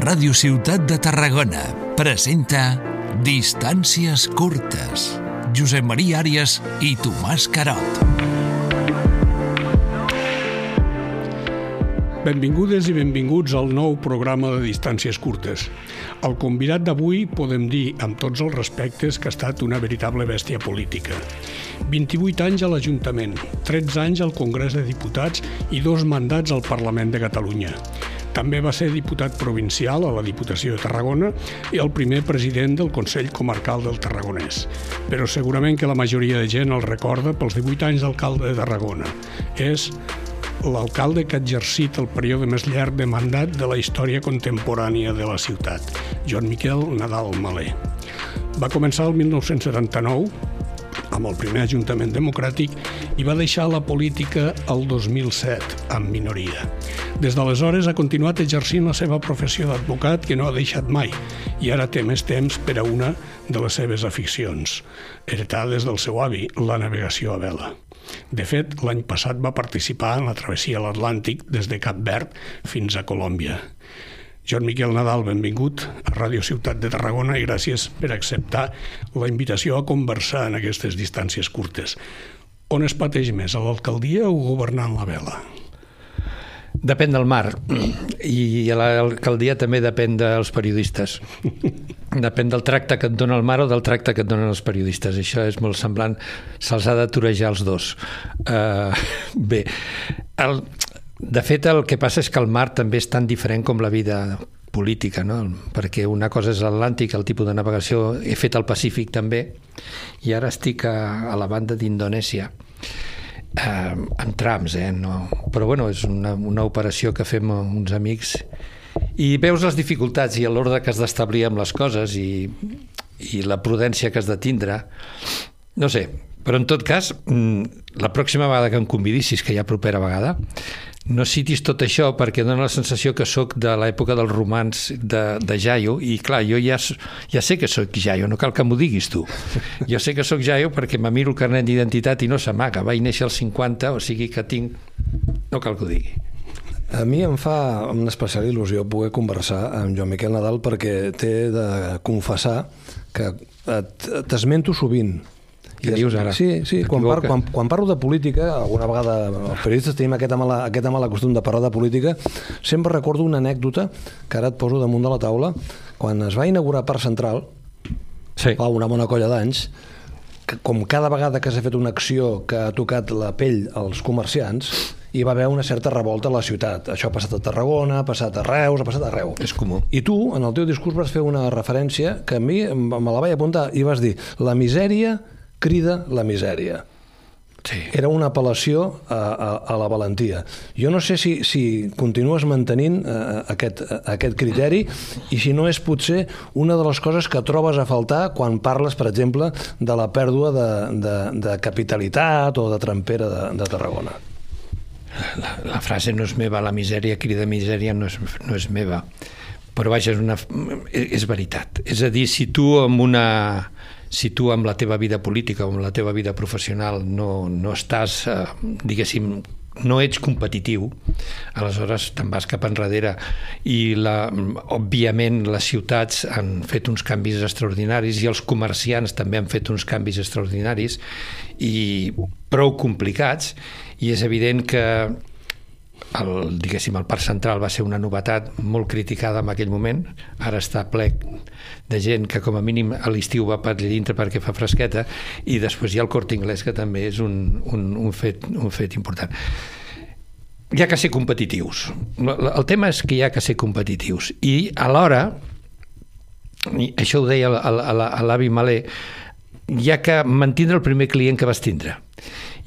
Ràdio Ciutat de Tarragona presenta Distàncies curtes. Josep Maria Àrias i Tomàs Carot. Benvingudes i benvinguts al nou programa de Distàncies curtes. El convidat d'avui podem dir, amb tots els respectes, que ha estat una veritable bèstia política. 28 anys a l'Ajuntament, 13 anys al Congrés de Diputats i dos mandats al Parlament de Catalunya. També va ser diputat provincial a la Diputació de Tarragona i el primer president del Consell Comarcal del Tarragonès. Però segurament que la majoria de gent el recorda pels 18 anys d'alcalde de Tarragona. És l'alcalde que ha exercit el període més llarg de mandat de la història contemporània de la ciutat, Joan Miquel Nadal Malé. Va començar el 1979 amb el primer Ajuntament Democràtic i va deixar la política el 2007, amb minoria. Des d'aleshores ha continuat exercint la seva professió d'advocat que no ha deixat mai i ara té més temps per a una de les seves aficions, heretades del seu avi, la navegació a vela. De fet, l'any passat va participar en la travessia a l'Atlàntic des de Cap Verd fins a Colòmbia. Joan Miquel Nadal, benvingut a Ràdio Ciutat de Tarragona i gràcies per acceptar la invitació a conversar en aquestes distàncies curtes. On es pateix més, a l'alcaldia o governant la vela? Depèn del mar i a l'alcaldia també depèn dels periodistes. Depèn del tracte que et dona el mar o del tracte que et donen els periodistes. Això és molt semblant. Se'ls ha d'aturejar els dos. Uh, bé, el, de fet, el que passa és que el mar també és tan diferent com la vida política, no? perquè una cosa és l'Atlàntic, el tipus de navegació, he fet el Pacífic també, i ara estic a, a la banda d'Indonèsia eh, en trams, eh? No. però bueno, és una, una operació que fem uns amics i veus les dificultats i l'ordre que has d'establir amb les coses i, i la prudència que has de tindre no sé, però en tot cas mm, la pròxima vegada que em convidissis que ja propera vegada no citis tot això perquè dona la sensació que sóc de l'època dels romans de, de Jaio. I clar, jo ja, ja sé que sóc Jaio, no cal que m'ho diguis tu. Jo sé que sóc Jaio perquè me miro el carnet d'identitat i no s'amaga, vaig néixer als 50 o sigui que tinc... no cal que ho digui. A mi em fa una especial il·lusió poder conversar amb Joan Miquel Nadal perquè té de confessar que t'esmento sovint què dius ara? Sí, sí. Quan, par, quan, quan parlo de política, alguna vegada els periodistes tenim aquesta mala, aquesta mala costum de parlar de política, sempre recordo una anècdota que ara et poso damunt de la taula. Quan es va inaugurar Parc Central, sí. fa una bona colla d'anys, com cada vegada que s'ha fet una acció que ha tocat la pell als comerciants, hi va haver una certa revolta a la ciutat. Això ha passat a Tarragona, ha passat a Reus, ha passat arreu. És comú. I tu, en el teu discurs, vas fer una referència que a mi me la vaig apuntar i vas dir la misèria crida la misèria. Sí. Era una apel·lació a, a, a la valentia. Jo no sé si, si continues mantenint uh, aquest, uh, aquest criteri i si no és potser una de les coses que trobes a faltar quan parles, per exemple, de la pèrdua de, de, de capitalitat o de trampera de, de Tarragona. La, la frase no és meva, la misèria crida misèria no és, no és meva. Però vaja, és, una, és veritat. És a dir, si tu amb una si tu amb la teva vida política o amb la teva vida professional no, no estàs, eh, diguéssim, no ets competitiu, aleshores te'n vas cap enrere. I la, òbviament les ciutats han fet uns canvis extraordinaris i els comerciants també han fet uns canvis extraordinaris i prou complicats. I és evident que el, diguéssim, el Parc Central va ser una novetat molt criticada en aquell moment, ara està ple de gent que com a mínim a l'estiu va per dintre perquè fa fresqueta. I després hi ha el Corte Inglés que també és un, un, un, fet, un fet important. Hi ha que ser competitius. El tema és que hi ha que ser competitius. I alhora i això ho deia l'avi Malé hi ha que mantindre el primer client que vas tindre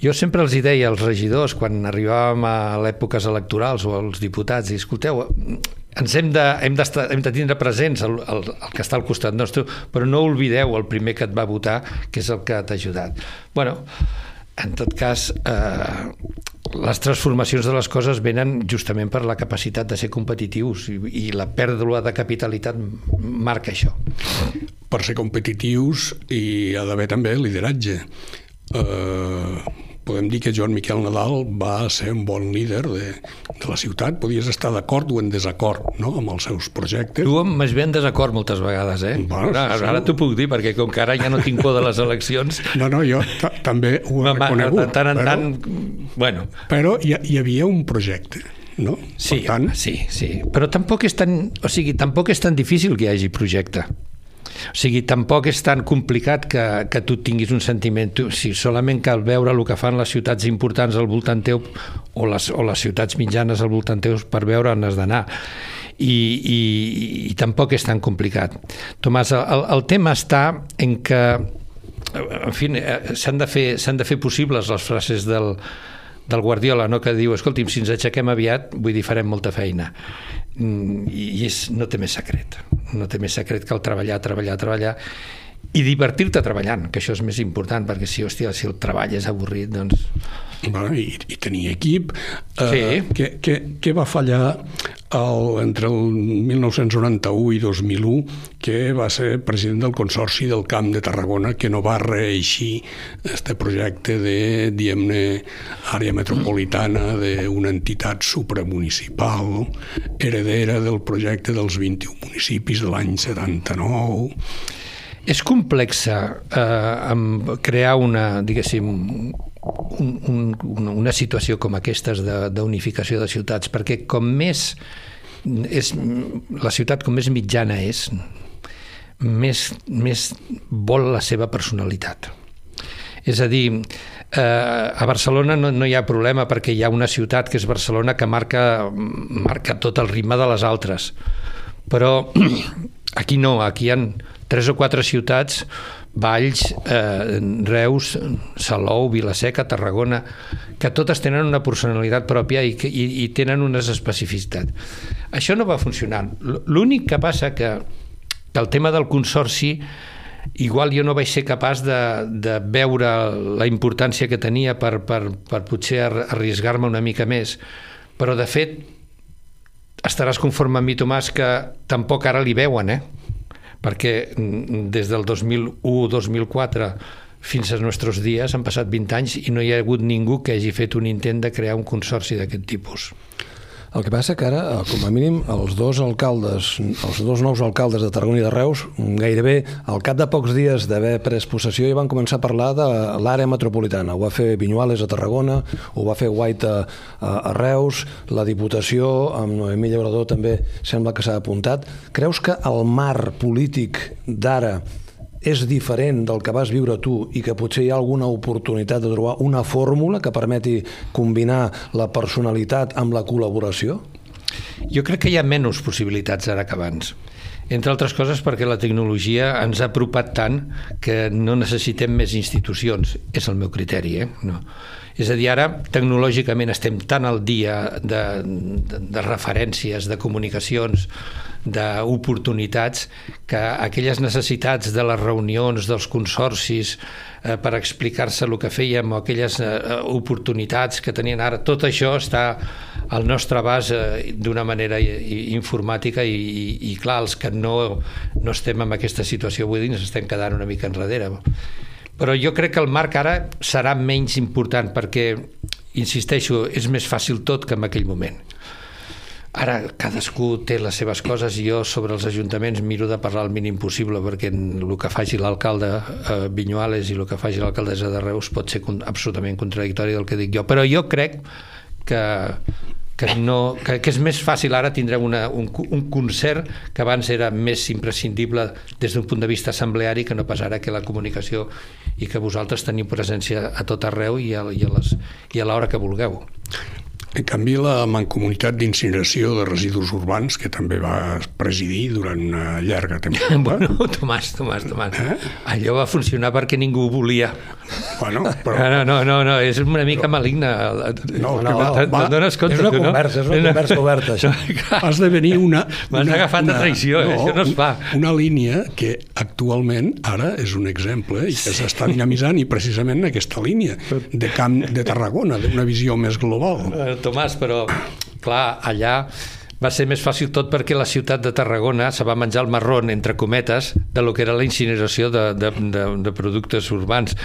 jo sempre els hi deia als regidors, quan arribàvem a l'èpoques electorals o als diputats, i escolteu, ens hem de, hem, hem de tindre presents el, el, el que està al costat nostre, però no oblideu el primer que et va votar, que és el que t'ha ajudat. bueno, en tot cas, eh, les transformacions de les coses venen justament per la capacitat de ser competitius i, i la pèrdua de capitalitat marca això. Per ser competitius hi ha d'haver també lideratge. Eh, podem dir que Joan Miquel Nadal va ser un bon líder de, de la ciutat. Podies estar d'acord o en desacord no? amb els seus projectes. Tu m'has ben en desacord moltes vegades, eh? Bueno, ara sí, ara sí. t'ho puc dir, perquè com que ara ja no tinc por de les eleccions... No, no, jo també ho he reconegut. de tant en però, tant... Bueno, però hi, hi havia un projecte, no? sí, per tant, sí, sí. Però tampoc és tan... O sigui, tampoc és tan difícil que hi hagi projecte. O sigui, tampoc és tan complicat que, que tu tinguis un sentiment. Tu, si solament cal veure el que fan les ciutats importants al voltant teu o les, o les ciutats mitjanes al voltant teu per veure on has d'anar. I, i, I tampoc és tan complicat. Tomàs, el, el tema està en que en fi, eh, s'han de, fer, de fer possibles les frases del, del Guardiola, no? que diu, escolti'm, si ens aixequem aviat, vull dir, farem molta feina. Mm, i és, no té més secret. No té més secret que el treballar, treballar, treballar i divertir-te treballant, que això és més important, perquè si, hòstia, si el treball és avorrit, doncs... bueno, i, i tenir equip. Sí. Eh, què, què, què va fallar el, entre el 1991 i 2001, que va ser president del Consorci del Camp de Tarragona, que no va reeixir este projecte de, diguem-ne, àrea metropolitana d'una entitat supramunicipal, heredera del projecte dels 21 municipis de l'any 79. És complexa eh, crear una, diguéssim, un, un, una, situació com aquestes d'unificació de, de ciutats, perquè com més és, la ciutat com més mitjana és, més, més vol la seva personalitat. És a dir, eh, a Barcelona no, no hi ha problema perquè hi ha una ciutat que és Barcelona que marca, marca tot el ritme de les altres. Però aquí no, aquí hi ha tres o quatre ciutats, Valls, eh, Reus, Salou, Vilaseca, Tarragona, que totes tenen una personalitat pròpia i, i, i tenen unes especificitats. Això no va funcionar. L'únic que passa que, que el tema del consorci igual jo no vaig ser capaç de, de veure la importància que tenia per, per, per potser ar- arriesgar-me una mica més, però de fet estaràs conforme amb mi, Tomàs, que tampoc ara li veuen, eh? Perquè mm, des del 2001-2004 fins als nostres dies han passat 20 anys i no hi ha hagut ningú que hagi fet un intent de crear un consorci d'aquest tipus. El que passa que ara, eh, com a mínim, els dos alcaldes, els dos nous alcaldes de Tarragona i de Reus, gairebé al cap de pocs dies d'haver pres possessió ja van començar a parlar de l'àrea metropolitana. Ho va fer Vinyuales a Tarragona, ho va fer Guaita a, a Reus, la Diputació amb Noemí Llaurador també sembla que s'ha apuntat. Creus que el mar polític d'ara és diferent del que vas viure tu i que potser hi ha alguna oportunitat de trobar una fórmula que permeti combinar la personalitat amb la col·laboració? Jo crec que hi ha menys possibilitats ara que abans. Entre altres coses perquè la tecnologia ens ha apropat tant que no necessitem més institucions. És el meu criteri, eh? No. És a dir, ara tecnològicament estem tan al dia de, de, de referències, de comunicacions, d'oportunitats, que aquelles necessitats de les reunions, dels consorcis, eh, per explicar-se el que fèiem o aquelles eh, oportunitats que tenien ara, tot això està al nostre abast eh, d'una manera informàtica i, i, i clar, els que no, no estem en aquesta situació avui ens estem quedant una mica enrere. Però jo crec que el marc ara serà menys important perquè, insisteixo, és més fàcil tot que en aquell moment. Ara cadascú té les seves coses i jo sobre els ajuntaments miro de parlar el mínim possible perquè el que faci l'alcalde a Vinyuales i el que faci l'alcaldessa de Reus pot ser absolutament contradictori del que dic jo, però jo crec que, que, no, que, que és més fàcil ara tindre una, un, un concert que abans era més imprescindible des d'un punt de vista assembleari que no pas ara que la comunicació i que vosaltres teniu presència a tot arreu i a, i a, les, i a l'hora que vulgueu. En canvi, la Mancomunitat d'Incineració de Residus Urbans, que també va presidir durant una llarga temporada, Bueno, Tomàs, Tomàs, Tomàs. Eh? Allò va funcionar perquè ningú ho volia. bueno, però No, no, no, no és una mica maligna. No, no, va- te'n va- dones compte, és una tu, no? conversa, és una conversa oberta, això. Has de venir una... M'has una- agafat a traïció, eh? Això no es fa. Una línia que actualment ara és un exemple i que s'està dinamitzant i precisament en aquesta línia de camp de Tarragona, d'una visió més global. Tomàs, però clar, allà va ser més fàcil tot perquè la ciutat de Tarragona se va menjar el marrón, entre cometes, de lo que era la incineració de, de, de, de productes urbans.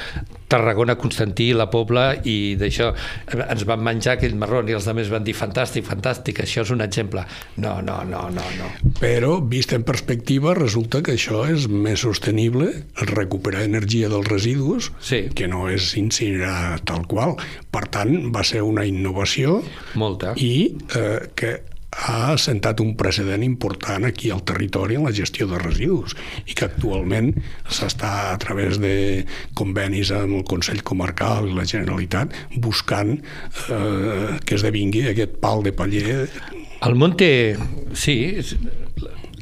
Tarragona, Constantí, la Pobla i d'això ens van menjar aquell marrón i els altres van dir fantàstic, fantàstic, això és un exemple. No, no, no, no, no. Però, vist en perspectiva, resulta que això és més sostenible, recuperar energia dels residus, sí. que no és incinerar tal qual. Per tant, va ser una innovació Molta. i eh, que ha assentat un precedent important aquí al territori en la gestió de residus i que actualment s'està a través de convenis amb el Consell Comarcal i la Generalitat buscant eh, que esdevingui aquest pal de paller el Monte, sí,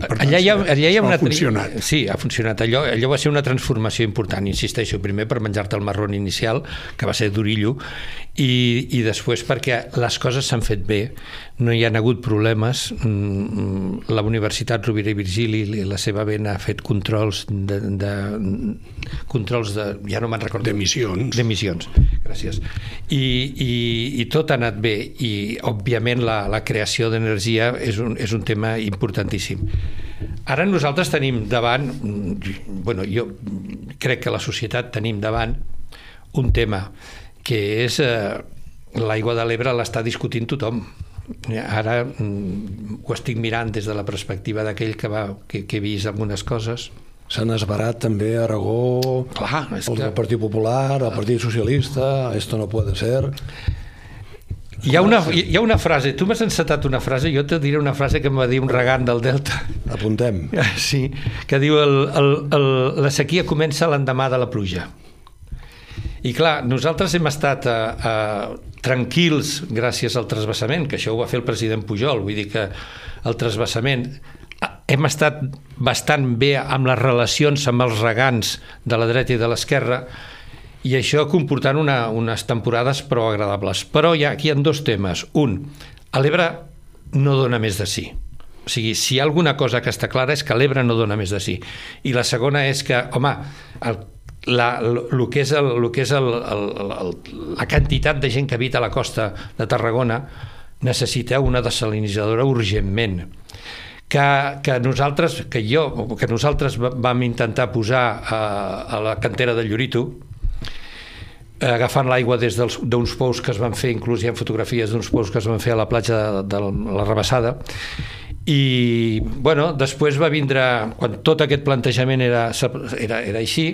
tant, allà hi ha, allà hi ha ha una... funcionat. Sí, ha funcionat. Allò, allò va ser una transformació important, insisteixo, primer per menjar-te el marrón inicial, que va ser d'orillo, i, i després perquè les coses s'han fet bé, no hi han hagut problemes. Mm, La Universitat Rovira i Virgili, la seva vena, ha fet controls de, de controls de... ja no me'n recordo. d'emissions. D'emissions, gràcies. I, i, I tot ha anat bé i, òbviament, la, la creació d'energia és, un, és un tema importantíssim. Ara nosaltres tenim davant, bueno, jo crec que la societat tenim davant un tema que és eh, l'aigua de l'Ebre l'està discutint tothom. Ara mm, ho estic mirant des de la perspectiva d'aquell que, va, que, que he vist algunes coses, S'han esbarat també a Aragó, Clar, és els que- Partit Popular, el Partit Socialista, esto no puede ser. Hi ha, una, hi ha una frase, tu m'has encetat una frase, jo te diré una frase que em va dir un regant del Delta, Apuntem. sí, que diu el, el, el, la sequia comença l'endemà de la pluja. I clar, nosaltres hem estat eh, eh, tranquils gràcies al trasbassament, que això ho va fer el president Pujol, vull dir que el trasbassament eh, hem estat bastant bé amb les relacions amb els regants de la dreta i de l'esquerra i això comportant una, unes temporades prou agradables. Però hi ha, aquí hi ha dos temes. Un, a l'Ebre no dona més de sí. O sigui, si hi ha alguna cosa que està clara és que l'Ebre no dona més de sí. I la segona és que, home, el, la, el que és, el, el que és el, el, el, la quantitat de gent que habita la costa de Tarragona necessita una desalinitzadora urgentment. Que, que nosaltres, que jo, que nosaltres va- vam intentar posar a, a la cantera de Llorito, eh, agafant l'aigua des d'uns pous que es van fer, inclús hi ha fotografies d'uns pous que es van fer a la platja de, de la Rebassada, i bueno, després va vindre, quan tot aquest plantejament era, era, era així,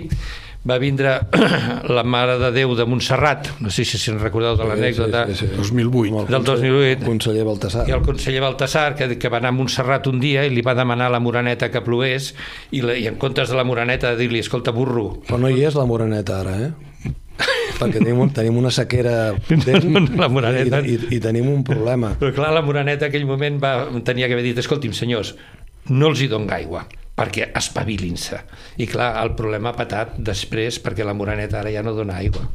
va vindre la Mare de Déu de Montserrat, no sé si se'n recordeu de l'anècdota, Sí, sí, sí. 2008. Amb el Del conseller- 2008. Conseller Baltasar. i el conseller Baltasar, que, que va anar a Montserrat un dia i li va demanar a la Moraneta que plogués i, la, i en comptes de la Moraneta de dir-li, escolta, burro, Però no hi és la Moreneta ara, eh? Perquè tenim, tenim una sequera potent La Moreneta. i, i, i tenim un problema. Però clar, la Moraneta en aquell moment va, tenia que haver dit, escolti'm, senyors, no els hi dono aigua, perquè espavilin-se. I clar, el problema ha patat després perquè la Moraneta ara ja no dona aigua.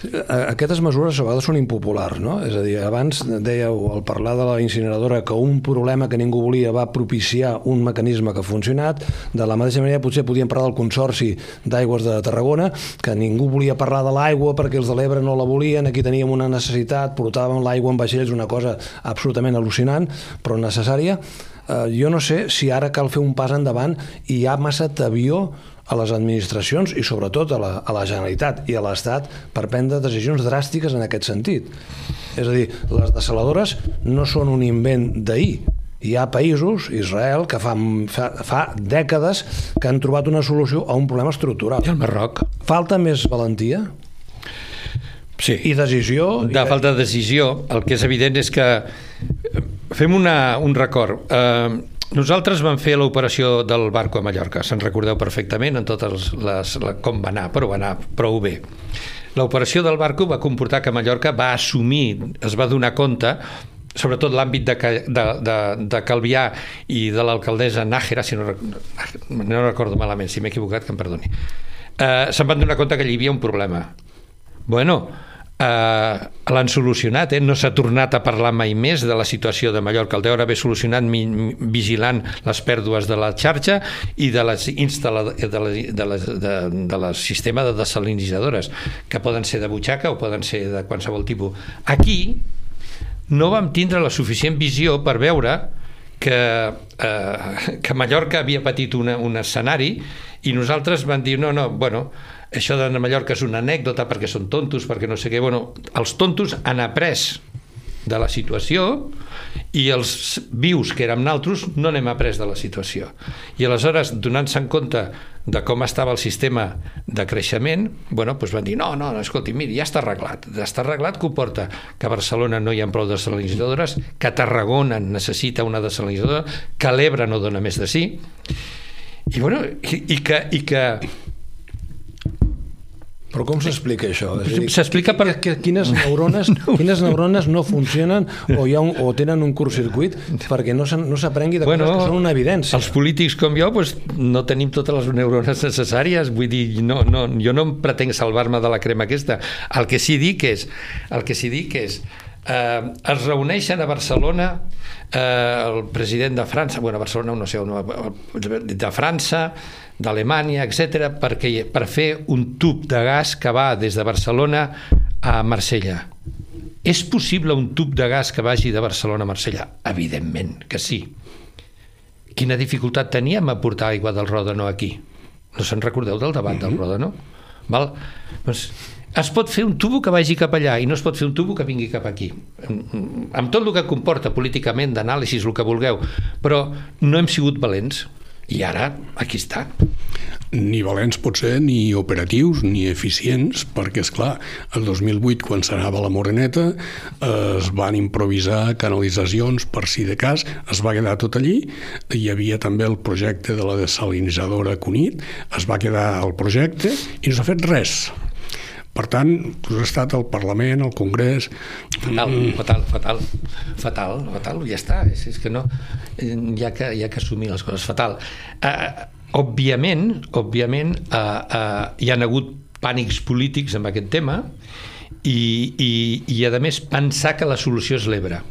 Aquestes mesures a vegades són impopulars, no? És a dir, abans dèieu, al parlar de la incineradora, que un problema que ningú volia va propiciar un mecanisme que ha funcionat. De la mateixa manera, potser podíem parlar del Consorci d'Aigües de Tarragona, que ningú volia parlar de l'aigua perquè els de l'Ebre no la volien, aquí teníem una necessitat, portàvem l'aigua en vaixells, una cosa absolutament al·lucinant, però necessària. Eh, jo no sé si ara cal fer un pas endavant i hi ha massa tabió a les administracions i sobretot a la, a la Generalitat i a l'Estat per prendre decisions dràstiques en aquest sentit. És a dir, les desaladores no són un invent d'ahir. Hi ha països, Israel, que fa, fa, fa dècades que han trobat una solució a un problema estructural. I el Marroc? Falta més valentia Sí. i decisió. de falta de decisió, el que és evident és que fem una, un record. Eh, nosaltres vam fer l'operació del barco a Mallorca, se'n recordeu perfectament en totes les, la, com va anar, però va anar prou bé. L'operació del barco va comportar que Mallorca va assumir, es va donar compte sobretot l'àmbit de, de, de, de Calvià i de l'alcaldessa Nájera, si no, no recordo malament, si m'he equivocat, que em perdoni. Eh, se'n van donar compte que hi havia un problema. Bueno, eh, l'han solucionat, eh? no s'ha tornat a parlar mai més de la situació de Mallorca. El deure haver solucionat vigilant les pèrdues de la xarxa i de les instal·la, de, la, de, les, de, de sistema de desalinitzadores, que poden ser de butxaca o poden ser de qualsevol tipus. Aquí no vam tindre la suficient visió per veure que, eh, que Mallorca havia patit una, un escenari i nosaltres van dir, no, no, bueno, això de Mallorca és una anècdota perquè són tontos, perquè no sé què... Bueno, els tontos han après de la situació i els vius que érem naltros no n'hem après de la situació. I aleshores, donant-se en compte de com estava el sistema de creixement, bueno, doncs van dir, no, no, no escolti, miri, ja està arreglat. Està arreglat comporta que a Barcelona no hi ha prou desalinitzadores, que Tarragona necessita una desalinitzadora, que l'Ebre no dona més de sí, i, bueno, i, i, que, i que però com s'explica això? S'explica per... Que, quines, neurones, no. quines neurones no funcionen o, hi ha un, o tenen un circuit perquè no s'aprengui de bueno, coses que són una evidència. Els polítics com jo pues, no tenim totes les neurones necessàries, vull dir, no, no, jo no em pretenc salvar-me de la crema aquesta. El que sí dic és, el que sí dic és eh, es reuneixen a Barcelona eh, el president de França, bueno, a Barcelona no sé, de França, d'Alemanya, etc perquè per fer un tub de gas que va des de Barcelona a Marsella. És possible un tub de gas que vagi de Barcelona a Marsella? Evidentment que sí. Quina dificultat teníem a portar aigua del Ròdano aquí? No se'n recordeu del debat del mhm. Ròdano? Val? Doncs es pot fer un tubo que vagi cap allà i no es pot fer un tubo que vingui cap aquí amb tot el que comporta políticament d'anàlisis, el que vulgueu però no hem sigut valents i ara, aquí està. Ni valents pot ser, ni operatius, ni eficients, perquè, és clar, el 2008, quan s'anava la Moreneta, es van improvisar canalitzacions per si de cas, es va quedar tot allí, hi havia també el projecte de la desalinitzadora Cunit, es va quedar el projecte i no s'ha fet res. Per tant, tu has estat al Parlament, al Congrés... Fatal, mm. fatal, fatal, fatal, fatal, ja està, és, és que no, hi ha que, hi ha que assumir les coses, fatal. Uh, òbviament, òbviament, uh, uh, hi han hagut pànics polítics amb aquest tema i, i, i a més, pensar que la solució és l'Ebre.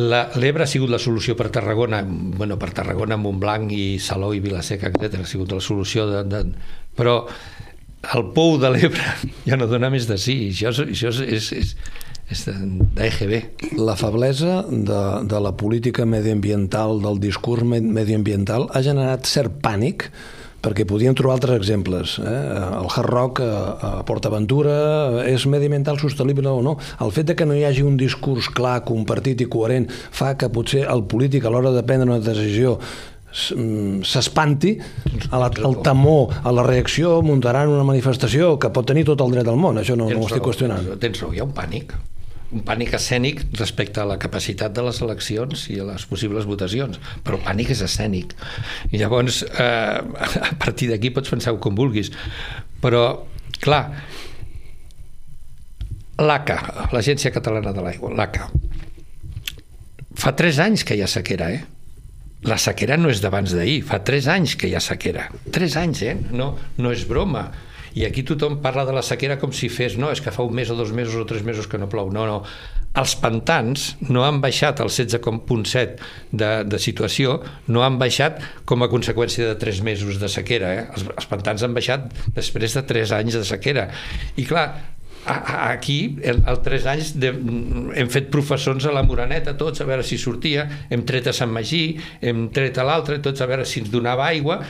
L'Ebre ha sigut la solució per Tarragona, bueno, per Tarragona, Montblanc i Salou i Vilaseca, etc. ha sigut la solució de, de... però el pou de l'Ebre ja no dona més de sí. Això, això és, és, és, és d'EGB. La feblesa de, de la política mediambiental, del discurs mediambiental, ha generat cert pànic perquè podíem trobar altres exemples. Eh? El Hard Rock a, a PortAventura és mediambiental sostenible o no. El fet de que no hi hagi un discurs clar, compartit i coherent fa que potser el polític a l'hora de prendre una decisió s'espanti al temor, a la reacció muntaran una manifestació que pot tenir tot el dret del món, això no, no ho estic qüestionant tens raó, hi ha un pànic un pànic escènic respecte a la capacitat de les eleccions i a les possibles votacions, però el pànic és escènic. I llavors, eh, a partir d'aquí pots pensar com vulguis. Però, clar, l'ACA, l'Agència Catalana de l'Aigua, l'ACA, fa tres anys que hi ha sequera, eh? La sequera no és d'abans d'ahir, fa tres anys que hi ha sequera. Tres anys, eh? No, no és broma. I aquí tothom parla de la sequera com si fes, no, és que fa un mes o dos mesos o tres mesos que no plou. No, no. Els pantans no han baixat el 16,7 de, de situació, no han baixat com a conseqüència de tres mesos de sequera. Eh? Els, els pantans han baixat després de tres anys de sequera. I clar, aquí, el, el 3 anys, de, hem fet professors a la Moraneta, tots, a veure si sortia, hem tret a Sant Magí, hem tret a l'altre, tots a veure si ens donava aigua,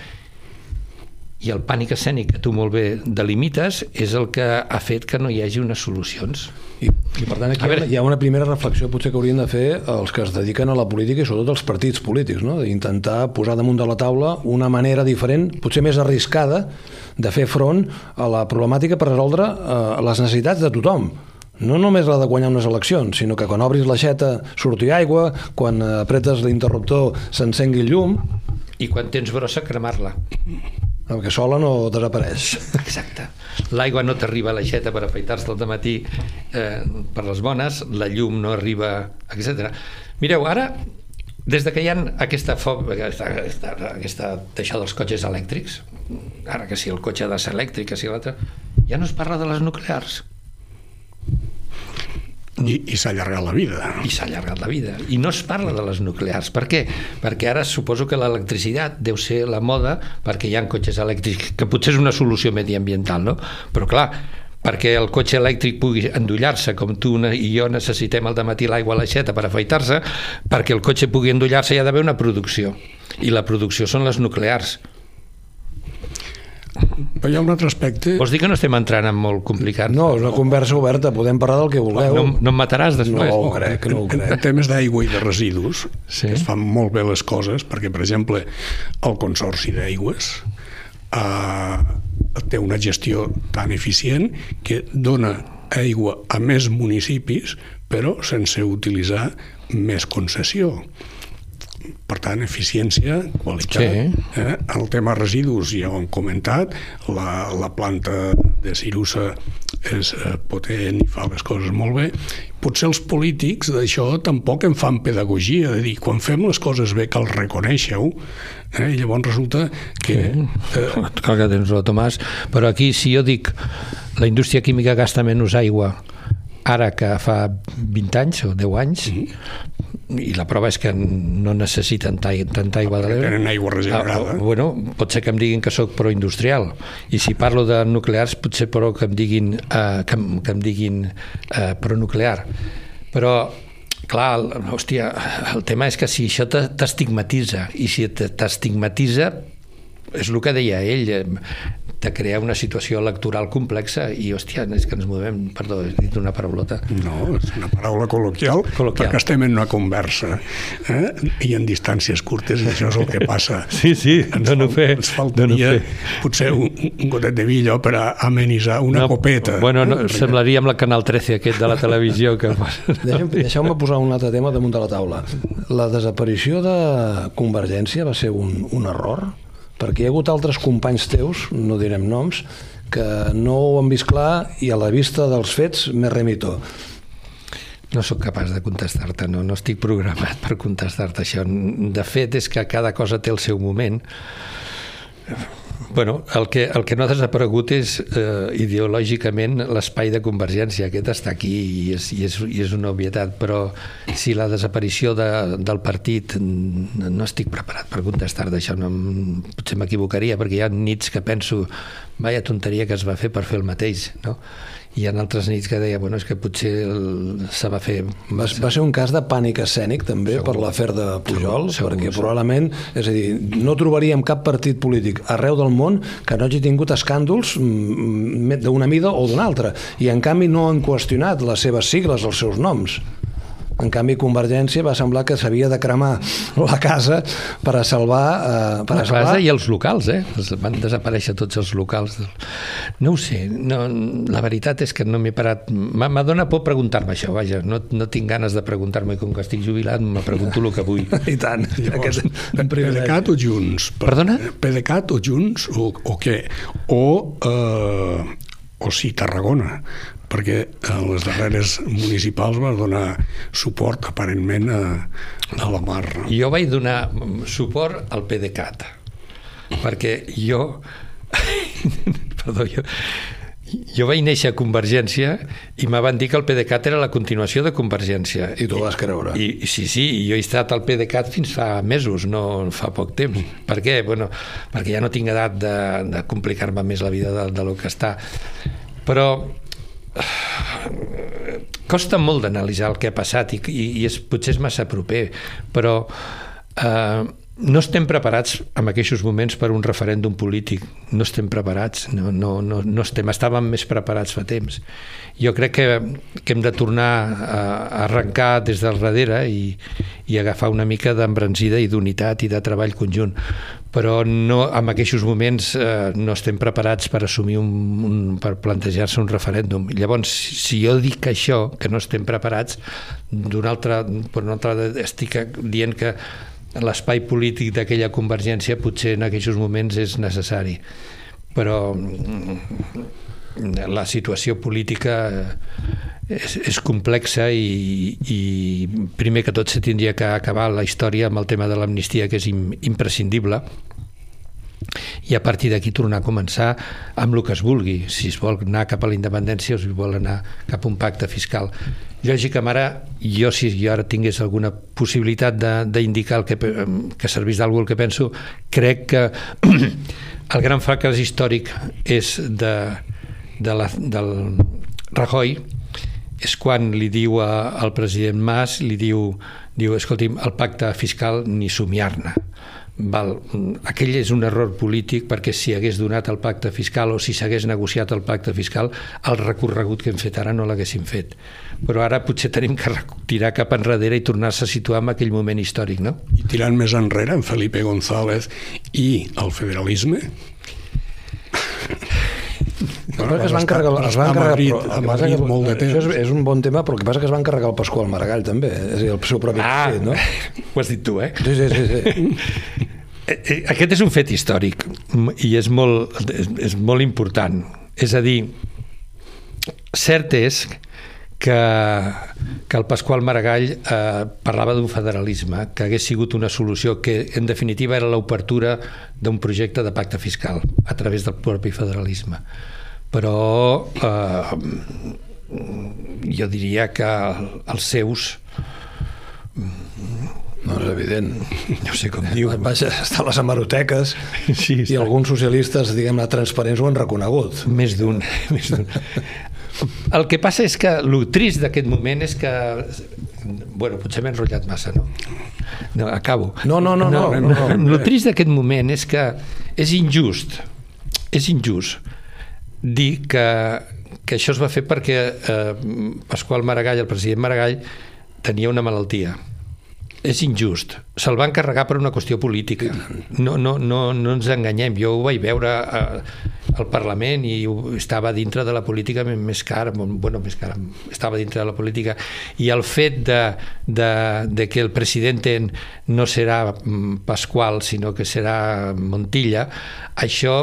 i el pànic escènic que tu molt bé delimites és el que ha fet que no hi hagi unes solucions. I, i per tant aquí veure, hi ha una primera reflexió potser que haurien de fer els que es dediquen a la política i sobretot els partits polítics, no? d'intentar posar damunt de la taula una manera diferent, potser més arriscada, de fer front a la problemàtica per resoldre eh, les necessitats de tothom no només la de guanyar unes eleccions, sinó que quan obris l'aixeta surti aigua, quan apretes l'interruptor s'encengui el llum... I quan tens brossa, cremar-la. Perquè sola no desapareix. Exacte. L'aigua no t'arriba a l'aixeta per afaitar-se al matí eh, per les bones, la llum no arriba, etc. Mireu, ara des de que hi ha aquesta, aquesta, aquesta, aquesta això dels cotxes elèctrics, ara que si el cotxe ha de ser elèctric, que si l'altre, ja no es parla de les nuclears. I, i s'ha allargat la vida. I s'ha allargat la vida. I no es parla de les nuclears. Per què? Perquè ara suposo que l'electricitat deu ser la moda perquè hi ha cotxes elèctrics, que potser és una solució mediambiental, no? Però clar, perquè el cotxe elèctric pugui endollar-se, com tu i jo necessitem al matí l'aigua a l'aixeta per afaitar-se, perquè el cotxe pugui endollar-se hi ha d'haver una producció. I la producció són les nuclears. Però hi ha un altre aspecte... Vols dir que no estem entrant en molt complicat? No, és una conversa oberta, podem parlar del que vulgueu. No, no em mataràs després? No ho crec, no ho En, en crec. temes d'aigua i de residus, sí. es fan molt bé les coses, perquè, per exemple, el Consorci d'Aigües eh, té una gestió tan eficient que dona aigua a més municipis, però sense utilitzar més concessió. Per tant, eficiència, qualitat. Sí. Eh? El tema residus ja ho hem comentat, la, la planta de Cirusa és eh, potent i fa les coses molt bé. Potser els polítics d'això tampoc en fan pedagogia, de dir, quan fem les coses bé que els reconeixeu, eh? i llavors resulta que... Eh, Clar que tens raó, Tomàs, però aquí si jo dic la indústria química gasta menys aigua ara que fa 20 anys o 10 anys i la prova és que no necessiten ta tanta aigua de l'Ebre. tenen aigua regenerada. Ah, bueno, pot ser que em diguin que sóc proindustrial. I si parlo de nuclears potser però que em diguin, eh, que, que em diguin eh, pronuclear. Però clar, hòstia, el tema és que si això te- t'estigmatitza i si te- t'estigmatitza és el que deia ell eh, de crear una situació electoral complexa i hòstia, és que ens movem perdó, he dit una paraulota No, és una paraula col·loquial, Col·loquial. perquè estem en una conversa eh? i en distàncies curtes això és el que passa. Sí, sí, ens, no, no fal- fer, ens no, faltaria no fer. potser un, un gotet de vi allò per a amenitzar una No, copeta. Bueno, no, eh? semblaria amb la Canal 13 aquest de la televisió que... Deixeu- Deixeu-me posar un altre tema damunt de la taula. La desaparició de Convergència va ser un, un error? Perquè hi ha hagut altres companys teus, no direm noms, que no ho han vist clar i a la vista dels fets me remito. No sóc capaç de contestar-te, no, no estic programat per contestar-te això. De fet, és que cada cosa té el seu moment. Bueno, el que, el que no ha desaparegut és eh, ideològicament l'espai de convergència. Aquest està aquí i és, i és, i és una obvietat, però si la desaparició de, del partit no estic preparat per contestar d'això. No, potser m'equivocaria perquè hi ha nits que penso vaya tonteria que es va fer per fer el mateix, no? I hi ha altres nits que deia, bueno, és que potser el, se va fer... Va, va ser un cas de pànic escènic també segur. per l'afer de Pujol, segur, segur, perquè probablement, és a dir, no trobaríem cap partit polític arreu del món que no hagi tingut escàndols mm, d'una mida o d'una altra, i en canvi no han qüestionat les seves sigles, els seus noms. En canvi, Convergència va semblar que s'havia de cremar la casa per a salvar... Eh, per La a salvar... casa i els locals, eh? Van desaparèixer tots els locals. del- No ho sé, no, la veritat és que no m'he parat... M'ha- M'adona por preguntar-me això, vaja, no, no tinc ganes de preguntar-me, com que estic jubilat, me pregunto el que vull. I tant. Llavors, Aquest. PDeCAT o Junts? Perdona? PDeCAT o Junts o, o què? O, eh, o sí, Tarragona, perquè en les darreres municipals va donar suport aparentment a, a la Mar. Jo vaig donar suport al PDeCAT, perquè jo... Perdó, jo... Jo vaig néixer a Convergència i me van dir que el PDeCAT era la continuació de Convergència. I tu vas creure. I, i sí, sí, i jo he estat al PDeCAT fins fa mesos, no fa poc temps. Per què? Bueno, perquè ja no tinc edat de, de complicar-me més la vida de, de lo que està. Però costa molt d'analitzar el que ha passat i, i, i és, potser és massa proper, però eh, no estem preparats en aquests moments per un referèndum polític. No estem preparats, no, no, no, no estem. Estàvem més preparats fa temps. Jo crec que, que hem de tornar a, arrencar des del darrere i, i agafar una mica d'embranzida i d'unitat i de treball conjunt. Però no, en aquests moments eh, no estem preparats per assumir un, un per plantejar-se un referèndum. Llavors, si jo dic això, que no estem preparats, d'una altra, per altra estic dient que l'espai polític d'aquella convergència potser en aquests moments és necessari. Però mm, la situació política és, és complexa i, i primer que tot se tindria que acabar la història amb el tema de l'amnistia que és im, imprescindible i a partir d'aquí tornar a començar amb el que es vulgui, si es vol anar cap a la independència o si vol anar cap a un pacte fiscal. Lògic que ara, jo si jo ara tingués alguna possibilitat d'indicar que, que servís d'algú el que penso, crec que el gran fracàs històric és de, de la, del Rajoy és quan li diu al president Mas, li diu, diu escolti'm, el pacte fiscal ni somiar-ne. Val, aquell és un error polític perquè si hagués donat el pacte fiscal o si s'hagués negociat el pacte fiscal el recorregut que hem fet ara no l'haguéssim fet però ara potser tenim que tirar cap enrere i tornar-se a situar en aquell moment històric no? I tirant més enrere en Felipe González i el federalisme Bueno, que es van carregar, es van carregar, Madrid, però, a Madrid que, molt de temps. Això és, és un bon tema, però el que passa que es van carregar el Pasqual Maragall també, és a dir, el seu propi ah, partit, no? ho has dit tu, eh? Sí, sí, sí. sí. Eh, eh, Aquest és un fet històric i és molt, és, és molt important. És a dir, cert és que, que el Pasqual Maragall eh, parlava d'un federalisme, que hagués sigut una solució que en definitiva era l'obertura d'un projecte de pacte fiscal a través del propi federalisme. Però eh, jo diria que els seus No, és evident. no sé com diu Vaja, estan les hemeroteques Sí, i alguns socialistes, diguem-ne, transparents ho han reconegut. Més d'un. més d'un. El que passa és que el trist d'aquest moment és que... Bueno, potser m'he enrotllat massa, no? No, acabo. No, no, no, no, no, no. El trist d'aquest moment és que és injust, és injust dir que, que això es va fer perquè eh, Pasqual Maragall, el president Maragall, tenia una malaltia és injust. Se'l van carregar per una qüestió política. No, no, no, no ens enganyem. Jo ho vaig veure eh, al Parlament i estava dintre de la política més- més cara, bueno, més cara, estava dintre de la política. I el fet de, de, de que el president no serà mm, Pasqual, sinó que serà Montilla, això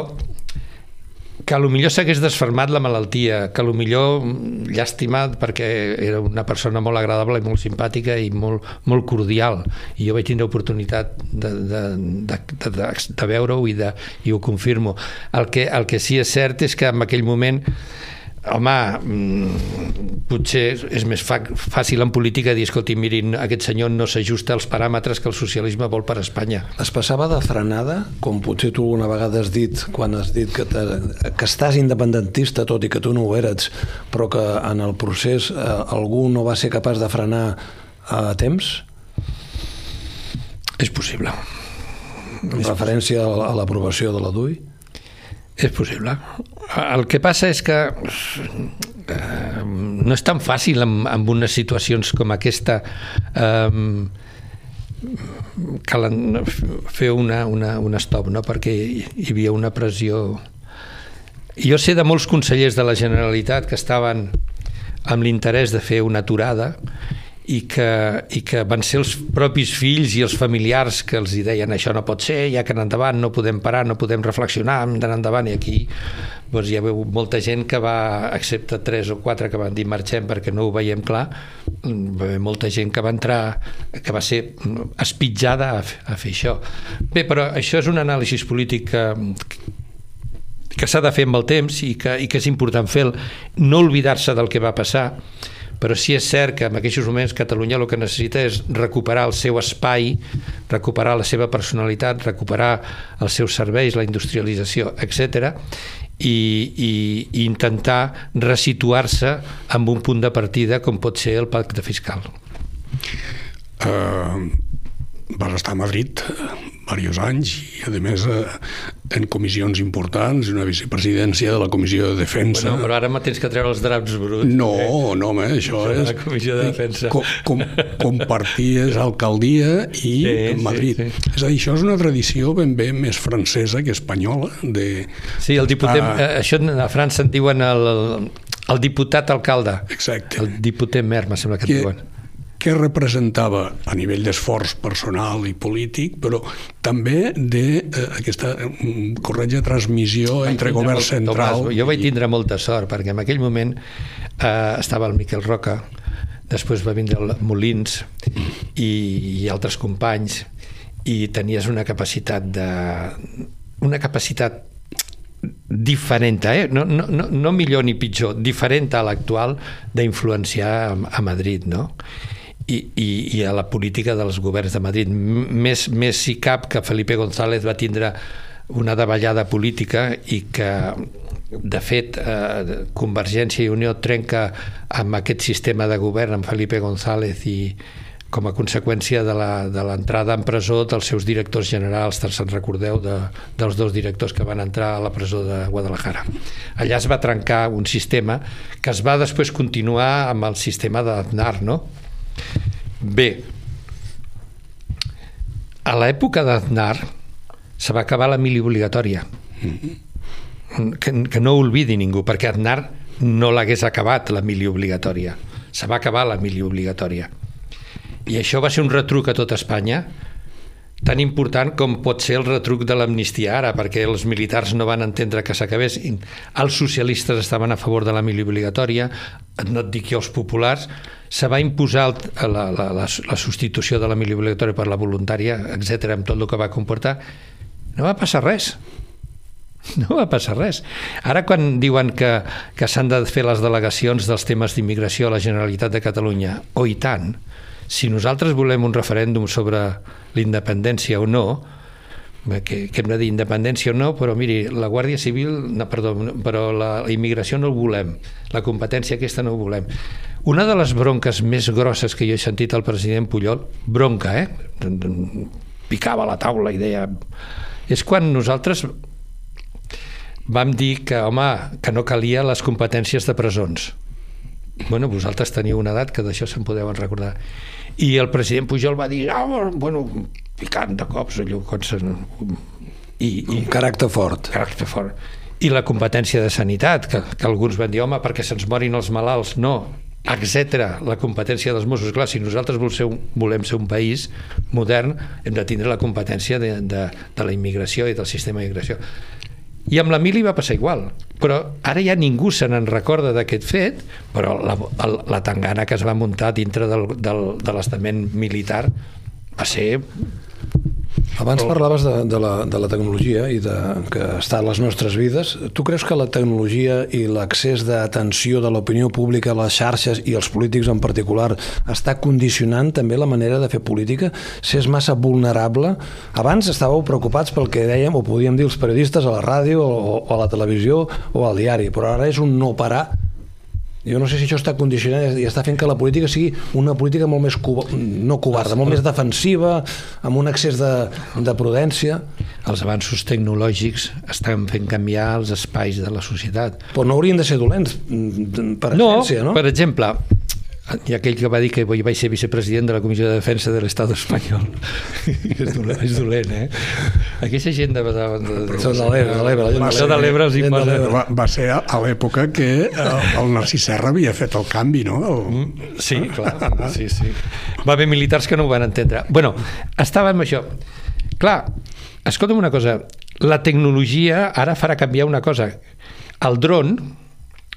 que a lo millor s'hagués desfermat la malaltia, que a lo millor mm, llàstima perquè era una persona molt agradable i molt simpàtica i molt, molt cordial i jo vaig tindre oportunitat de, de, de, de, de, de veure-ho i, de, i ho confirmo. El que, el que sí és cert és que en aquell moment home, mm, potser és més fàcil en política dir, escolti, mirin, aquest senyor no s'ajusta als paràmetres que el socialisme vol per Espanya. Es passava de frenada, com potser tu una vegada has dit, quan has dit que, te, que estàs independentista, tot i que tu no ho eres, però que en el procés eh, algú no va ser capaç de frenar a temps, És possible. en referència a l'aprovació de la DUI? És possible. El que passa és que eh, no és tan fàcil amb, amb unes situacions com aquesta eh, calen fer una, una, un stop, no? perquè hi havia una pressió... Jo sé de molts consellers de la Generalitat que estaven amb l'interès de fer una aturada i que, i que van ser els propis fills i els familiars que els deien això no pot ser, ja que en endavant no podem parar, no podem reflexionar, hem d'anar endavant i aquí doncs hi ha hagut molta gent que va, excepte tres o quatre que van dir marxem perquè no ho veiem clar, molta gent que va entrar, que va ser espitjada a, a fer això. Bé, però això és un anàlisi polític que, que s'ha de fer amb el temps i que, i que és important fer no oblidar-se del que va passar però sí és cert que en aquests moments Catalunya el que necessita és recuperar el seu espai, recuperar la seva personalitat, recuperar els seus serveis, la industrialització, etc i, i, i intentar resituar-se amb un punt de partida com pot ser el pacte fiscal. Eh, vas estar a Madrid eh, diversos anys i, a més, eh, en comissions importants, una vicepresidència de la Comissió de Defensa. Bueno, però ara me tens que treure els draps bruts. No, eh? no, home, això Això és... la Comissió de Defensa. Com, com, comparties alcaldia i Sí, sí, Madrid. sí. És a dir, això és una tradició ben bé més francesa que espanyola. De... Sí, el diputat, Ah. eh, això a França en diuen el, el diputat alcalde. Exacte. El diputat mer, me sembla que que, diuen. Que representava a nivell d'esforç personal i polític, però també d'aquesta eh, corretja transmissió entre Tindre govern molt- central... Tomàs, jo vaig tindre molta sort, perquè en aquell moment eh, estava el Miquel Roca, després va vindre el Molins i, i altres companys, i tenies una capacitat de... una capacitat diferent, eh? no, no, no, no millor ni pitjor, diferent a l'actual d'influenciar a, a Madrid, no? I, i, i a la política dels governs de Madrid. Més, més si cap que Felipe González va tindre una davallada política i que de fet, eh, Convergència i Unió trenca amb aquest sistema de govern amb Felipe González i com a conseqüència de l'entrada en presó dels seus directors generals, te'n se'n recordeu de, dels dos directors que van entrar a la presó de Guadalajara. Allà es va trencar un sistema que es va després continuar amb el sistema d'Aznar, no? Bé, a l'època d'Aznar se va acabar la mili obligatòria. Mm -hmm que, que no oblidi ningú, perquè Aznar no l'hagués acabat la mili obligatòria. Se va acabar la mili obligatòria. I això va ser un retruc a tota Espanya, tan important com pot ser el retruc de l'amnistia ara, perquè els militars no van entendre que s'acabés. Els socialistes estaven a favor de la mili obligatòria, no et dic jo els populars, se va imposar la, la, la, la substitució de la mili obligatòria per la voluntària, etc amb tot el que va comportar. No va passar res no va passar res. Ara quan diuen que, que s'han de fer les delegacions dels temes d'immigració a la Generalitat de Catalunya, o i tant, si nosaltres volem un referèndum sobre l'independència o no, que, que hem de dir independència o no, però miri, la Guàrdia Civil, no, perdó, però la, la immigració no ho volem, la competència aquesta no ho volem. Una de les bronques més grosses que jo he sentit al president Pujol, bronca, eh? Picava la taula i deia... És quan nosaltres vam dir que, home, que no calia les competències de presons. Bueno, vosaltres teniu una edat que d'això se'n podeu recordar. I el president Pujol va dir, ah, oh, bueno, picant de cops, allò, com se... I, i, un caràcter fort. Caràcter fort. I la competència de sanitat, que, que alguns van dir, home, perquè se'ns morin els malalts. No, etc. La competència dels Mossos. Clar, si nosaltres volem ser, un, volem ser un país modern, hem de tindre la competència de, de, de la immigració i del sistema d'immigració. I amb la mili va passar igual. Però ara ja ningú se n'en recorda d'aquest fet, però la, la tangana que es va muntar dintre del, del, de l'estament militar va ser abans parlaves de, de, la, de la tecnologia i de, que està a les nostres vides. Tu creus que la tecnologia i l'accés d'atenció de l'opinió pública a les xarxes i els polítics en particular està condicionant també la manera de fer política? Si és massa vulnerable? Abans estàveu preocupats pel que dèiem o podíem dir els periodistes a la ràdio o, o a la televisió o al diari, però ara és un no parar jo no sé si això està condicionat i està fent que la política sigui una política molt més cuba, no covarda, molt més defensiva, amb un excés de, de prudència. Els avanços tecnològics estan fent canviar els espais de la societat. Però no haurien de ser dolents, mm, per essència, no? per exemple, i aquell que va dir que vaig ser vicepresident de la Comissió de Defensa de l'Estat espanyol és, dolent, és dolent, eh? Aquesta gent de... de, de, de, de l'Ebre, de l'Ebre. de l'Ebre els imposa... Va, va ser a l'època que eh, el Narcís Serra havia fet el canvi, no? El... Mm, sí, clar, sí, sí. Va haver militars que no ho van entendre. bueno, estàvem això. Clar, escolta'm una cosa, la tecnologia ara farà canviar una cosa. El dron,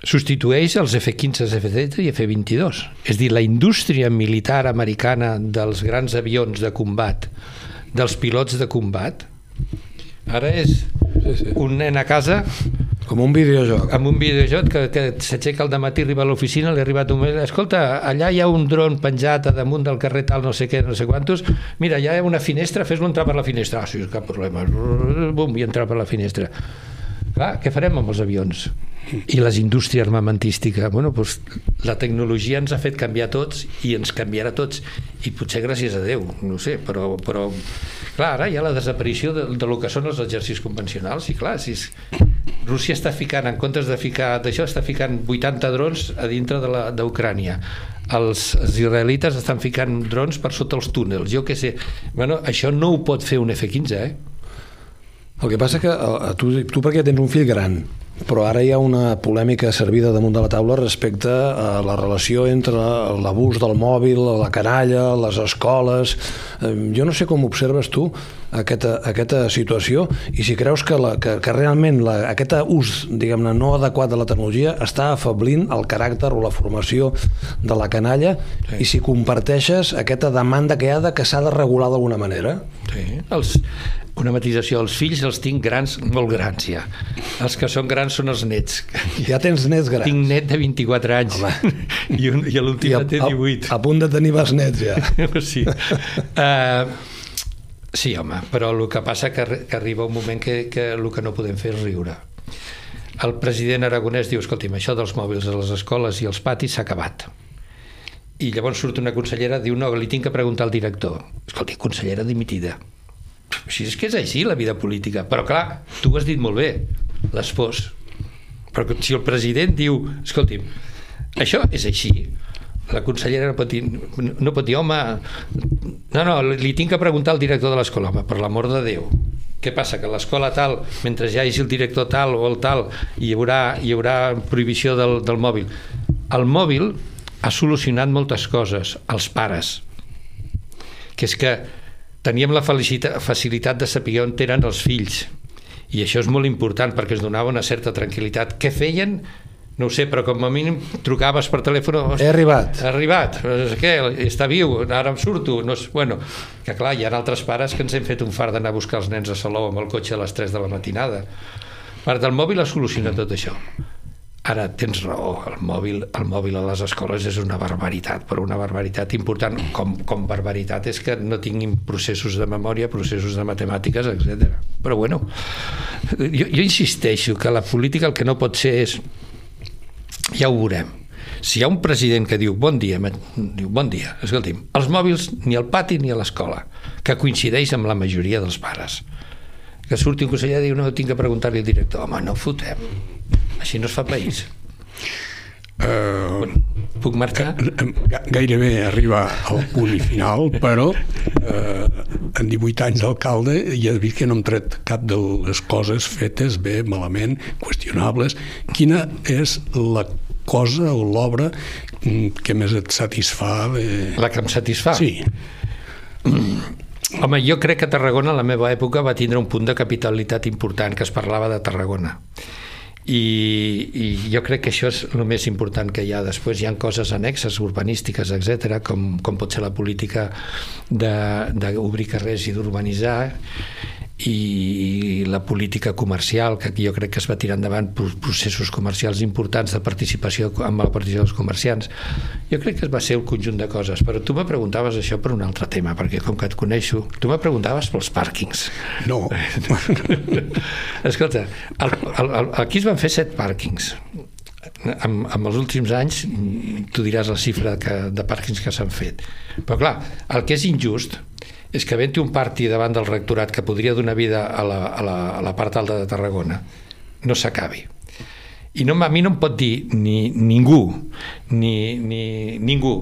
substitueix els F-15, F-16 i F-22. És dir, la indústria militar americana dels grans avions de combat, dels pilots de combat, ara és sí, sí. un nen a casa com un videojoc. Amb un videojoc que, que s'aixeca al matí, arriba a l'oficina, li ha arribat un mail, escolta, allà hi ha un dron penjat a damunt del carrer tal, no sé què, no sé quantos, mira, hi ha una finestra, fes-lo entrar per la finestra. Ah, sí, cap problema. Bum, i entrar per la finestra. Clar, què farem amb els avions? i les indústries armamentística? Bueno, doncs, la tecnologia ens ha fet canviar tots i ens canviarà tots. I potser gràcies a Déu, no sé però, però clar, ara hi ha la desaparició de, de lo que són els exercicis convencionals i clar, si és, Rússia està ficant, en comptes de ficar d'això, està ficant 80 drons a dintre d'Ucrània. Els, els israelites estan ficant drons per sota els túnels, jo què sé. Bueno, això no ho pot fer un F-15 eh? El que passa que eh, tu, tu perquè tens un fill gran però ara hi ha una polèmica servida damunt de la taula respecte a la relació entre l'abús del mòbil, la canalla, les escoles... Jo no sé com observes tu aquesta, aquesta situació i si creus que, la, que, que realment la, aquest ús diguem-ne no adequat de la tecnologia està afablint el caràcter o la formació de la canalla sí. i si comparteixes aquesta demanda que hi ha de que s'ha de regular d'alguna manera. Sí, els, una matització, els fills els tinc grans, molt grans ja. Els que són grans són els nets. Ja tens nets grans? Tinc net de 24 anys home. i, un, i l'últim té 18. A, a punt de tenir nets ja. sí. Uh, sí, home, però el que passa que, que arriba un moment que, que el que no podem fer és riure. el president aragonès diu, escolti'm, això dels mòbils a les escoles i als patis s'ha acabat. I llavors surt una consellera, diu, no, li tinc que preguntar al director. Escolti, consellera dimitida. Així és que és així la vida política. Però clar, tu ho has dit molt bé, les pors. Però si el president diu, escolti'm, això és així, la consellera no pot dir, no pot dir home, no, no, li tinc que preguntar al director de l'escola, home, per l'amor de Déu, què passa? Que l'escola tal, mentre ja hi hagi el director tal o el tal, hi haurà, hi haurà prohibició del, del mòbil. El mòbil ha solucionat moltes coses als pares, que és que teníem la facilitat de saber on eren els fills, i això és molt important perquè es donava una certa tranquil·litat. Què feien? no ho sé, però com a mínim trucaves per telèfon... He arribat. He arribat. Què? Està viu, ara em surto. No és... Bueno, que clar, hi ha altres pares que ens hem fet un far d'anar a buscar els nens a Salou amb el cotxe a les 3 de la matinada. Per del mòbil ha solucionat tot això. Ara tens raó, el mòbil, el mòbil a les escoles és una barbaritat, però una barbaritat important, com, com barbaritat és que no tinguin processos de memòria, processos de matemàtiques, etc. Però bueno, jo, jo insisteixo que la política el que no pot ser és ja ho veurem. Si hi ha un president que diu bon dia, diu bon dia, escolti'm, els mòbils ni al pati ni a l'escola, que coincideix amb la majoria dels pares. Que surti un conseller i diu no, tinc que preguntar-li al director, home, no fotem, així no es fa país. Uh, Puc marxar? Gairebé arriba al punt final, però uh, en 18 anys d'alcalde ja he vist que no hem tret cap de les coses fetes bé, malament, qüestionables. Quina és la cosa o l'obra que més et satisfà? De... La que em satisfà? Sí. Home, jo crec que Tarragona a la meva època va tindre un punt de capitalitat important, que es parlava de Tarragona i, i jo crec que això és el més important que hi ha. Després hi han coses annexes, urbanístiques, etc com, com pot ser la política d'obrir carrers i d'urbanitzar i la política comercial, que jo crec que es va tirar endavant processos comercials importants de participació amb la participació dels comerciants. Jo crec que es va ser el conjunt de coses, però tu me preguntaves això per un altre tema, perquè com que et coneixo, tu me preguntaves pels pàrquings. No. Escolta, el, el, el, aquí es van fer set pàrquings amb, amb els últims anys tu diràs la xifra que, de pàrquings que s'han fet però clar, el que és injust és que havent un parti davant del rectorat que podria donar vida a la, a la, a la part alta de Tarragona no s'acabi i no, a mi no em pot dir ni ningú ni, ni ningú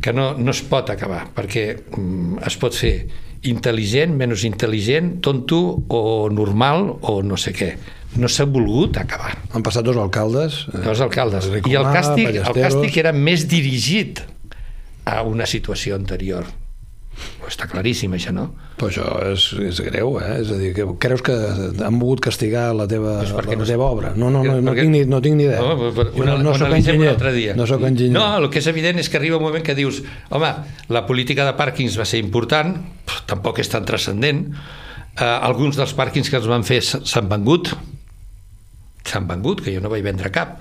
que no, no es pot acabar perquè mm, es pot fer intel·ligent, menys intel·ligent, tonto o normal o no sé què no s'ha volgut acabar. Han passat dos alcaldes. Eh, dos alcaldes. I el càstig, el càstig era més dirigit a una situació anterior està claríssim, això, no? Però això és, és greu, eh? És a dir, que creus que han volgut castigar la teva, la, la teva obra? No, no, no, no, perquè... tinc, ni, no tinc ni idea. No, però, no, no soc enginyer. No soc enginyer. No, el que és evident és que arriba un moment que dius home, la política de pàrquings va ser important, tampoc és tan transcendent, eh, alguns dels pàrquings que els van fer s'han vengut, s'han vengut, que jo no vaig vendre cap,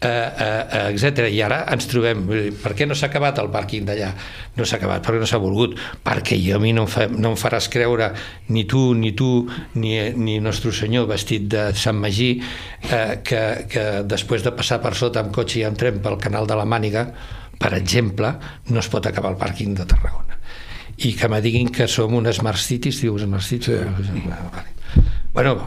eh, eh, etc. I ara ens trobem, per què no s'ha acabat el pàrquing d'allà? No s'ha acabat, perquè no s'ha volgut, perquè jo a mi no em, fa, no em faràs creure ni tu, ni tu, ni, ni nostre senyor vestit de Sant Magí eh, que, que després de passar per sota amb cotxe i amb tren pel canal de la Màniga, per exemple, no es pot acabar el pàrquing de Tarragona. I que me diguin que som un Smart City, diu Smart City? Sí. Bueno,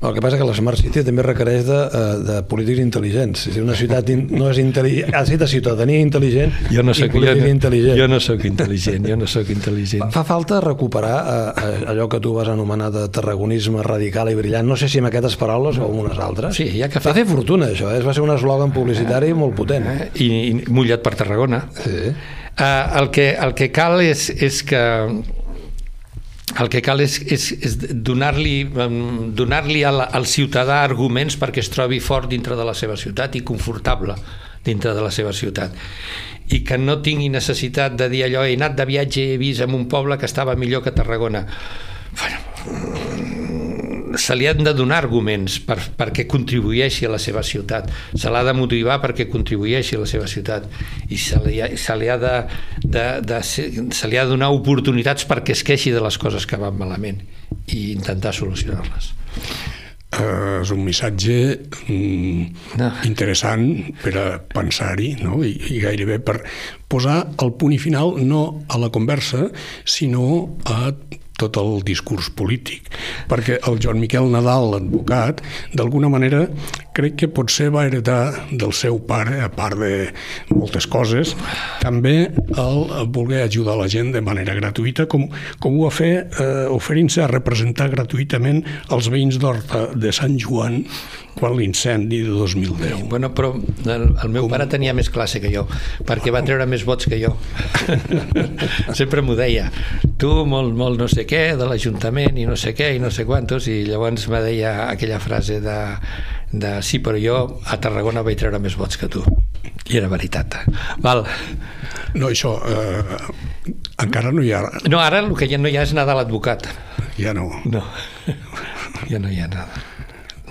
el que passa que la Smart City també requereix de, eh, de polítics intel·ligents. Si una ciutat in, no és intel·ligent, ha de ser de ciutadania intel·ligent jo no soc, i jo, intel·ligent. Jo no sóc intel·ligent, jo no sóc intel·ligent. Fa falta recuperar eh, eh, allò que tu vas anomenar de tarragonisme radical i brillant. No sé si amb aquestes paraules o amb unes altres. Sí, ja que fa... Va fer fortuna, això. Eh? Va ser un eslògan publicitari molt potent. Eh? I, I mullat per Tarragona. Sí. Uh, el, que, el que cal és, és que el que cal és, és, és donar-li donar, al, al ciutadà arguments perquè es trobi fort dintre de la seva ciutat i confortable dintre de la seva ciutat. I que no tingui necessitat de dir allò he anat de viatge i he vist en un poble que estava millor que Tarragona. Bueno, se li han de donar arguments per, perquè contribueixi a la seva ciutat, se l'ha de motivar perquè contribueixi a la seva ciutat i se li ha, se li ha de, de, de, se li ha de donar oportunitats perquè es queixi de les coses que van malament i intentar solucionar-les. eh, és un missatge mm, no. interessant per a pensar-hi no? I, i gairebé per posar el punt i final no a la conversa, sinó a tot el discurs polític, perquè el Joan Miquel Nadal, l'advocat, d'alguna manera crec que potser va heretar del seu pare, a part de moltes coses, també el voler ajudar la gent de manera gratuïta, com, com ho va fer eh, oferint-se a representar gratuïtament els veïns d'Horta de Sant Joan quan l'incendi de 2010. Bueno, però el, el meu Com... pare tenia més classe que jo, perquè va treure més vots que jo. Sempre m'ho deia. Tu, molt, molt no sé què, de l'Ajuntament i no sé què i no sé quantos, i llavors me deia aquella frase de, de sí, però jo a Tarragona vaig treure més vots que tu. I era veritat. Val. No, això... Eh, encara no hi ha... No, ara el que ja no hi ha és Nadal advocat. Ja no. No, ja no hi ha nada.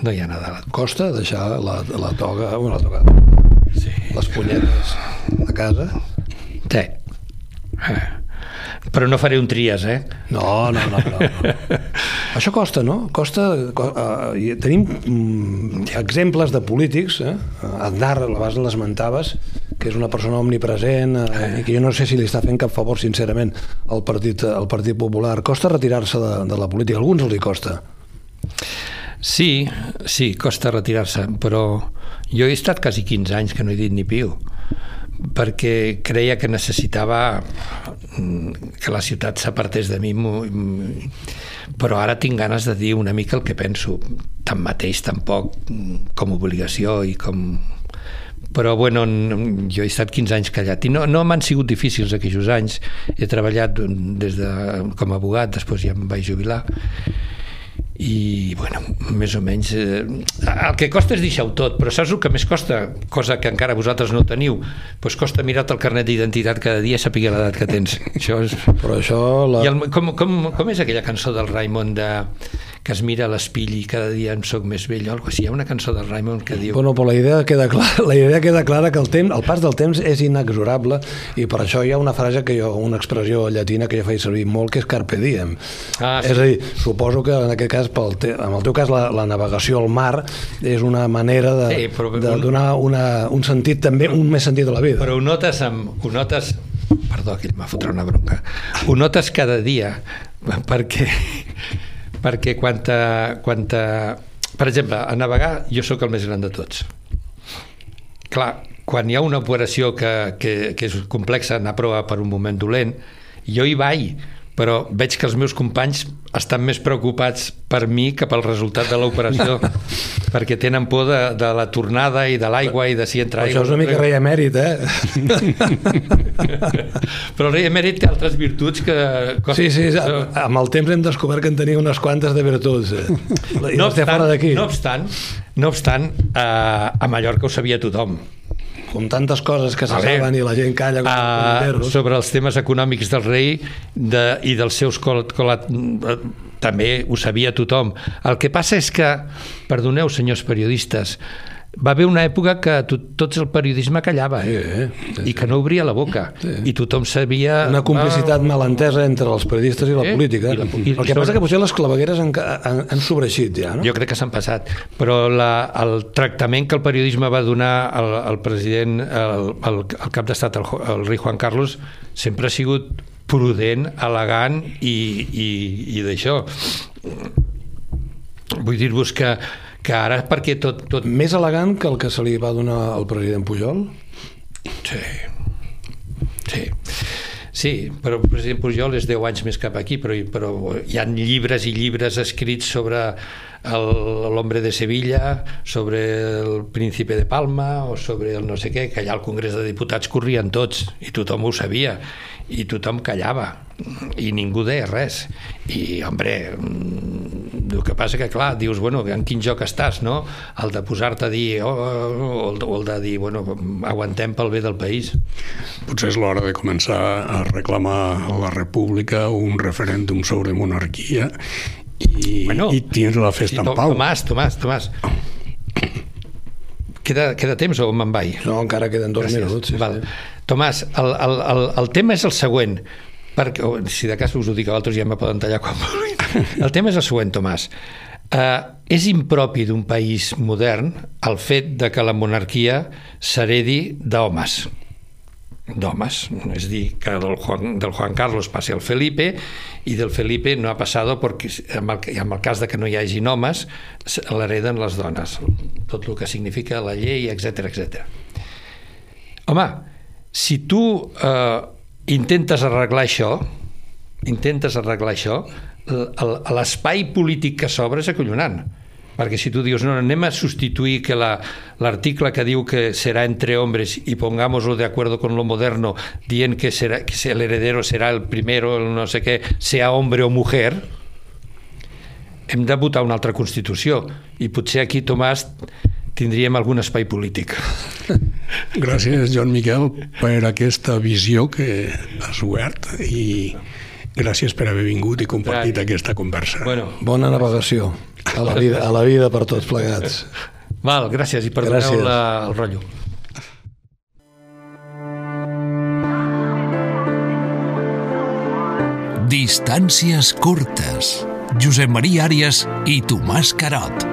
No hi ha nada. Costa deixar la, la toga, bueno, la toga, sí. les punyetes a casa? Sí. Eh. Però no faré un tries, eh? No, no, no. no, no. Això costa, no? Costa... Uh, tenim mm, exemples de polítics, eh? Aznar, la base l'esmentaves, que és una persona omnipresent eh, i que jo no sé si li està fent cap favor, sincerament, al Partit, al Partit Popular. Costa retirar-se de, de la política. A alguns els hi costa. Sí, sí, costa retirar-se, però jo he estat quasi 15 anys que no he dit ni piu perquè creia que necessitava mm, que la ciutat s'apartés de mi però ara tinc ganes de dir una mica el que penso. Tanmateix tampoc mm, com obligació i com però bueno, jo he estat 15 anys callat i no, no m'han sigut difícils aquells anys. He treballat des de, com a abogat després ja em vaig jubilar i bueno, més o menys eh, el que costa és deixar-ho tot però saps el que més costa? cosa que encara vosaltres no teniu doncs costa mirar-te el carnet d'identitat cada dia i saber l'edat que tens això és... però això la... I el, com, com, com és aquella cançó del Raimon de que es mira a l'espill i cada dia en soc més vell o alguna cosa Hi ha una cançó del Raimon que diu... Bueno, però la idea queda clara, la idea queda clara que el, temps, el pas del temps és inexorable i per això hi ha una frase que jo, una expressió llatina que jo feia servir molt, que és carpe diem. Ah, sí. És a dir, suposo que en aquest cas, pel te, en el teu cas, la, la navegació al mar és una manera de, sí, però, de donar una, un sentit també, un més sentit a la vida. Però ho notes, amb, ho notes perdó, que m'ha fotut una bronca ho notes cada dia perquè perquè quan, te, quan te, per exemple, a navegar jo sóc el més gran de tots clar, quan hi ha una operació que, que, que és complexa anar a prova per un moment dolent jo hi vaig però veig que els meus companys estan més preocupats per mi que pel resultat de l'operació perquè tenen por de, de la tornada i de l'aigua i de si entra aigua. Això és una mica rei emèrit, eh? però el rei emèrit té altres virtuts que... Sí, sí, amb el temps hem descobert que en tenia unes quantes de virtuts. Eh? No obstant, no obstant, no obstant eh, a Mallorca ho sabia tothom com tantes coses que se saben i la gent calla uh, sobre els temes econòmics del rei de, i dels seus colat, colat, també ho sabia tothom. El que passa és que, perdoneu senyors periodistes, va haver una època que tot, tot el periodisme callava sí, eh? sí, i que no obria la boca sí. i tothom sabia... Una complicitat ah, malentesa entre els periodistes i la eh? política. I la, i, el que passa que potser les clavegueres han, han, han sobreixit ja, no? Jo crec que s'han passat, però la, el tractament que el periodisme va donar al, al president, al, al, al cap d'estat, el, el rei Juan Carlos, sempre ha sigut prudent, elegant i, i, i d'això. Vull dir-vos que que ara perquè tot, tot... Més elegant que el que se li va donar al president Pujol? Sí. Sí. Sí, però el president Pujol és 10 anys més cap aquí, però, però hi han llibres i llibres escrits sobre l'Hombre de Sevilla, sobre el Príncipe de Palma o sobre el no sé què, que allà al Congrés de Diputats corrien tots i tothom ho sabia i tothom callava i ningú deia res i, hombre, el que passa que, clar, dius, bueno, en quin joc estàs, no? El de posar-te a dir, oh, o, el, o el de dir, bueno, aguantem pel bé del país. Potser és l'hora de començar a reclamar a la república un referèndum sobre monarquia i, bueno, i tindre la festa sí, en pau. Tomàs, Tomàs, Tomàs. Queda, queda temps o me'n vaig? No, encara queden dos Gràcies. minuts. Sí, Val. Tomàs, el, el, el, el tema és el següent perquè, si de cas us ho dic a altres ja me poden tallar quan vulguin. El tema és el següent, Tomàs. Eh, és impropi d'un país modern el fet de que la monarquia s'heredi d'homes d'homes, és dir, que del Juan, del Juan Carlos passi al Felipe i del Felipe no ha passat perquè en el, en el cas de que no hi hagi homes l'hereden les dones tot el que significa la llei, etc etc. Home, si tu eh, intentes arreglar això intentes arreglar això l'espai polític que s'obre és acollonant perquè si tu dius, no, anem a substituir que l'article la, que diu que serà entre hombres i pongámoslo de acuerdo con lo moderno, dient que, serà, que el heredero serà el primero, el no sé què, sea hombre o mujer, hem de votar una altra Constitució i potser aquí, Tomàs, tindríem algun espai polític. Gràcies, Joan Miquel, per aquesta visió que has obert i gràcies per haver vingut i compartit Gràcies. aquesta conversa. Bueno, Bona navegació a la vida, a la vida per tots plegats. Val, gràcies i perdoneu la, el rotllo. Distàncies curtes. Josep Maria Àrias i Tomàs Carot.